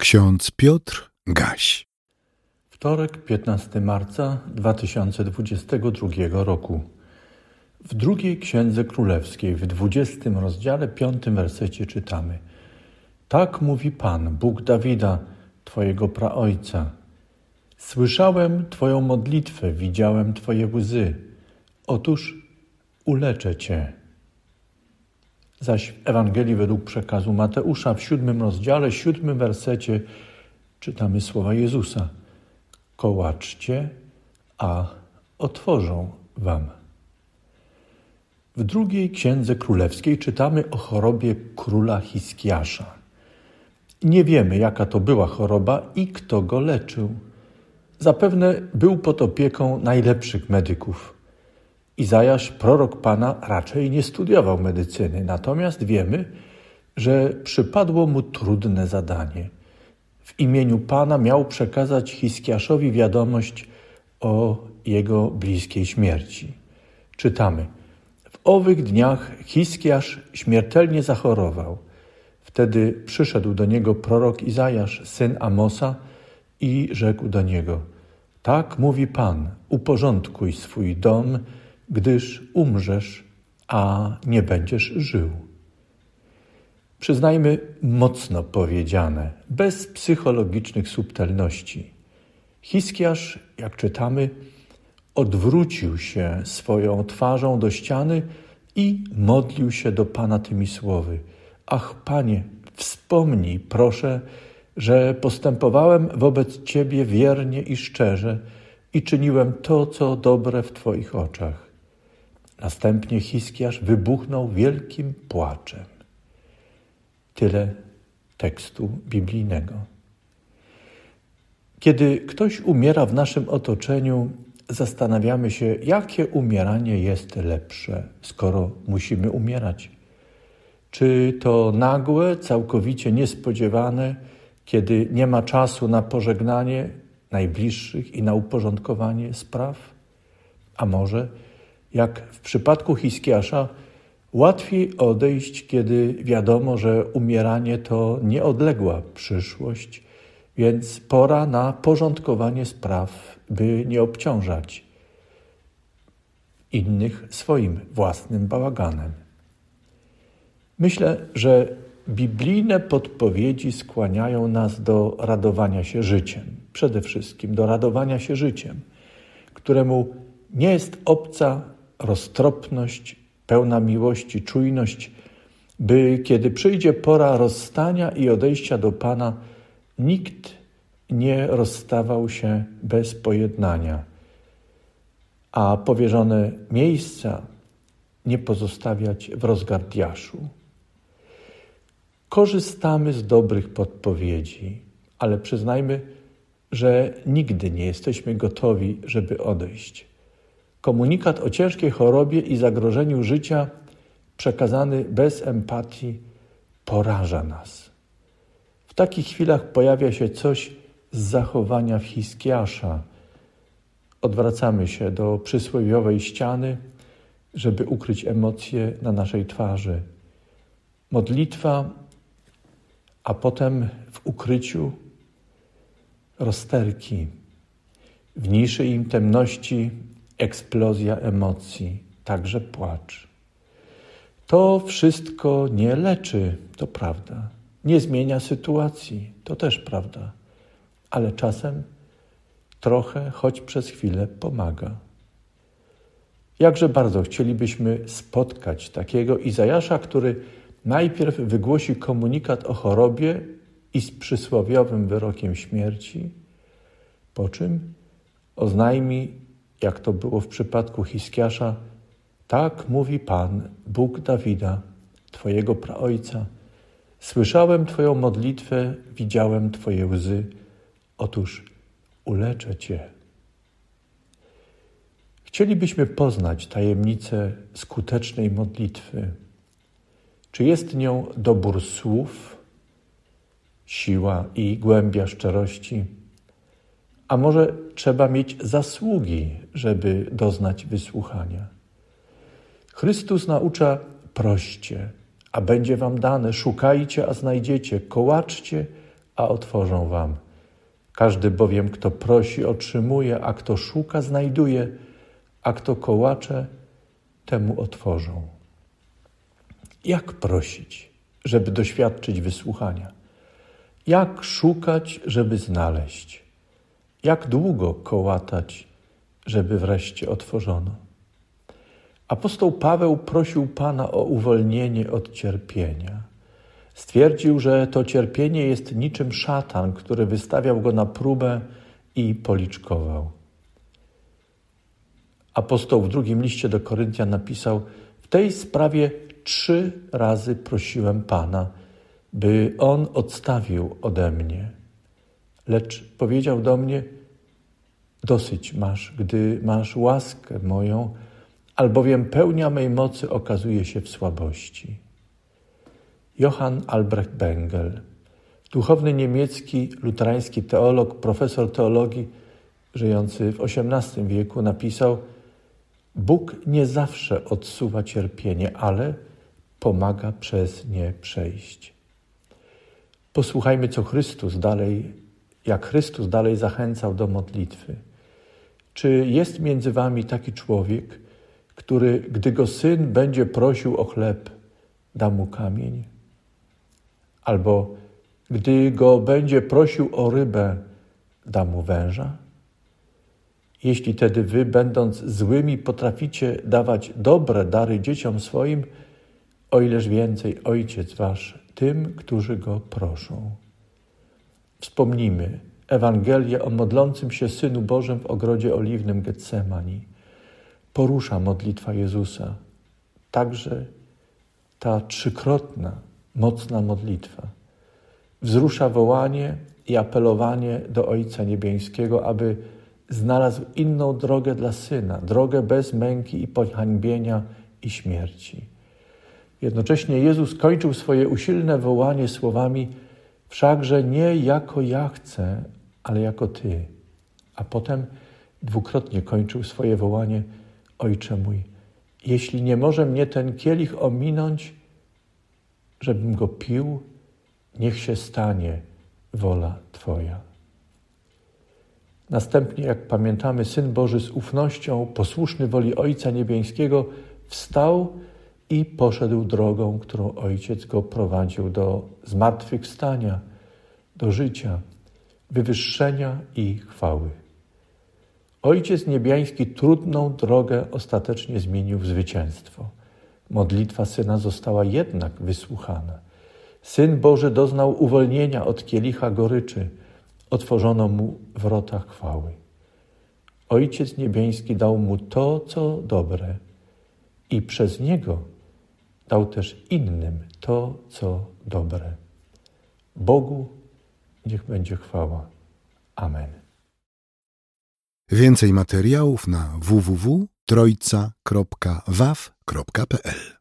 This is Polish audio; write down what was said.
Ksiądz Piotr Gaś. Wtorek, 15 marca 2022 roku. W drugiej Księdze Królewskiej, w 20 rozdziale, 5 wersecie czytamy: Tak mówi Pan, Bóg Dawida, Twojego praojca. Słyszałem Twoją modlitwę, widziałem Twoje łzy. Otóż uleczę Cię. Zaś w Ewangelii według przekazu Mateusza w siódmym rozdziale, siódmym wersecie czytamy słowa Jezusa. Kołaczcie, a otworzą wam. W drugiej księdze królewskiej czytamy o chorobie króla Hiskiasza. Nie wiemy, jaka to była choroba i kto go leczył. Zapewne był pod opieką najlepszych medyków. Izajasz, prorok Pana, raczej nie studiował medycyny, natomiast wiemy, że przypadło mu trudne zadanie. W imieniu Pana miał przekazać Hiskiaszowi wiadomość o jego bliskiej śmierci. Czytamy: W owych dniach Hiskiasz śmiertelnie zachorował. Wtedy przyszedł do niego prorok Izajasz, syn Amosa, i rzekł do niego: Tak mówi Pan, uporządkuj swój dom gdyż umrzesz, a nie będziesz żył. Przyznajmy mocno powiedziane, bez psychologicznych subtelności. Hiskiarz, jak czytamy, odwrócił się swoją twarzą do ściany i modlił się do Pana tymi słowy: Ach, Panie, wspomnij, proszę, że postępowałem wobec Ciebie wiernie i szczerze i czyniłem to, co dobre w Twoich oczach. Następnie Hiskiarz wybuchnął wielkim płaczem. Tyle tekstu biblijnego. Kiedy ktoś umiera w naszym otoczeniu, zastanawiamy się, jakie umieranie jest lepsze, skoro musimy umierać. Czy to nagłe, całkowicie niespodziewane, kiedy nie ma czasu na pożegnanie najbliższych i na uporządkowanie spraw? A może jak w przypadku Hiskiasza, łatwiej odejść, kiedy wiadomo, że umieranie to nieodległa przyszłość, więc pora na porządkowanie spraw, by nie obciążać innych swoim własnym bałaganem. Myślę, że biblijne podpowiedzi skłaniają nas do radowania się życiem, przede wszystkim do radowania się życiem, któremu nie jest obca roztropność, pełna miłości, czujność, by kiedy przyjdzie pora rozstania i odejścia do Pana, nikt nie rozstawał się bez pojednania, a powierzone miejsca nie pozostawiać w rozgardiaszu. Korzystamy z dobrych podpowiedzi, ale przyznajmy, że nigdy nie jesteśmy gotowi, żeby odejść. Komunikat o ciężkiej chorobie i zagrożeniu życia przekazany bez empatii poraża nas. W takich chwilach pojawia się coś z zachowania w Hiskiasza. Odwracamy się do przysłowiowej ściany, żeby ukryć emocje na naszej twarzy. Modlitwa, a potem w ukryciu rozterki. W niszy im temności eksplozja emocji, także płacz. To wszystko nie leczy, to prawda. Nie zmienia sytuacji, to też prawda. Ale czasem trochę, choć przez chwilę, pomaga. Jakże bardzo chcielibyśmy spotkać takiego Izajasza, który najpierw wygłosi komunikat o chorobie i z przysłowiowym wyrokiem śmierci, po czym oznajmi jak to było w przypadku Hiskiasza, tak mówi Pan, Bóg Dawida, Twojego praojca. Słyszałem Twoją modlitwę, widziałem Twoje łzy. Otóż uleczę Cię. Chcielibyśmy poznać tajemnicę skutecznej modlitwy. Czy jest nią dobór słów, siła i głębia szczerości? A może trzeba mieć zasługi, żeby doznać wysłuchania? Chrystus naucza proście, a będzie wam dane, szukajcie, a znajdziecie, kołaczcie, a otworzą wam. Każdy bowiem, kto prosi, otrzymuje, a kto szuka, znajduje, a kto kołacze, temu otworzą. Jak prosić, żeby doświadczyć wysłuchania? Jak szukać, żeby znaleźć? Jak długo kołatać, żeby wreszcie otworzono? Apostoł Paweł prosił Pana o uwolnienie od cierpienia. Stwierdził, że to cierpienie jest niczym szatan, który wystawiał go na próbę i policzkował. Apostoł w drugim liście do Koryntian napisał: W tej sprawie trzy razy prosiłem Pana, by on odstawił ode mnie. Lecz powiedział do mnie: Dosyć masz, gdy masz łaskę moją, albowiem pełnia mej mocy okazuje się w słabości. Johann Albrecht Bengel, duchowny niemiecki luterański teolog, profesor teologii, żyjący w XVIII wieku, napisał: Bóg nie zawsze odsuwa cierpienie, ale pomaga przez nie przejść. Posłuchajmy, co Chrystus dalej, jak Chrystus dalej zachęcał do modlitwy. Czy jest między wami taki człowiek, który, gdy go syn będzie prosił o chleb, da mu kamień? Albo gdy go będzie prosił o rybę, da mu węża? Jeśli tedy wy, będąc złymi, potraficie dawać dobre dary dzieciom swoim, o ileż więcej Ojciec Wasz tym, którzy Go proszą. Wspomnijmy Ewangelię o modlącym się Synu Bożym w ogrodzie oliwnym Getsemani. Porusza modlitwa Jezusa, także ta trzykrotna, mocna modlitwa. Wzrusza wołanie i apelowanie do Ojca Niebieskiego, aby znalazł inną drogę dla Syna, drogę bez męki i pohańbienia i śmierci. Jednocześnie Jezus kończył swoje usilne wołanie słowami: Wszakże nie jako ja chcę, ale jako Ty. A potem dwukrotnie kończył swoje wołanie: Ojcze mój, jeśli nie może mnie ten kielich ominąć, żebym go pił, niech się stanie wola Twoja. Następnie, jak pamiętamy, Syn Boży z ufnością, posłuszny woli Ojca Niebieskiego, wstał i poszedł drogą, którą Ojciec go prowadził do zmartwychwstania, do życia, wywyższenia i chwały. Ojciec Niebiański trudną drogę ostatecznie zmienił w zwycięstwo. Modlitwa Syna została jednak wysłuchana. Syn Boży doznał uwolnienia od kielicha goryczy, otworzono mu wrota chwały. Ojciec Niebiański dał mu to, co dobre i przez niego dał też innym to, co dobre. Bogu niech będzie chwała. Amen. Więcej materiałów na www.trojca.waw.pl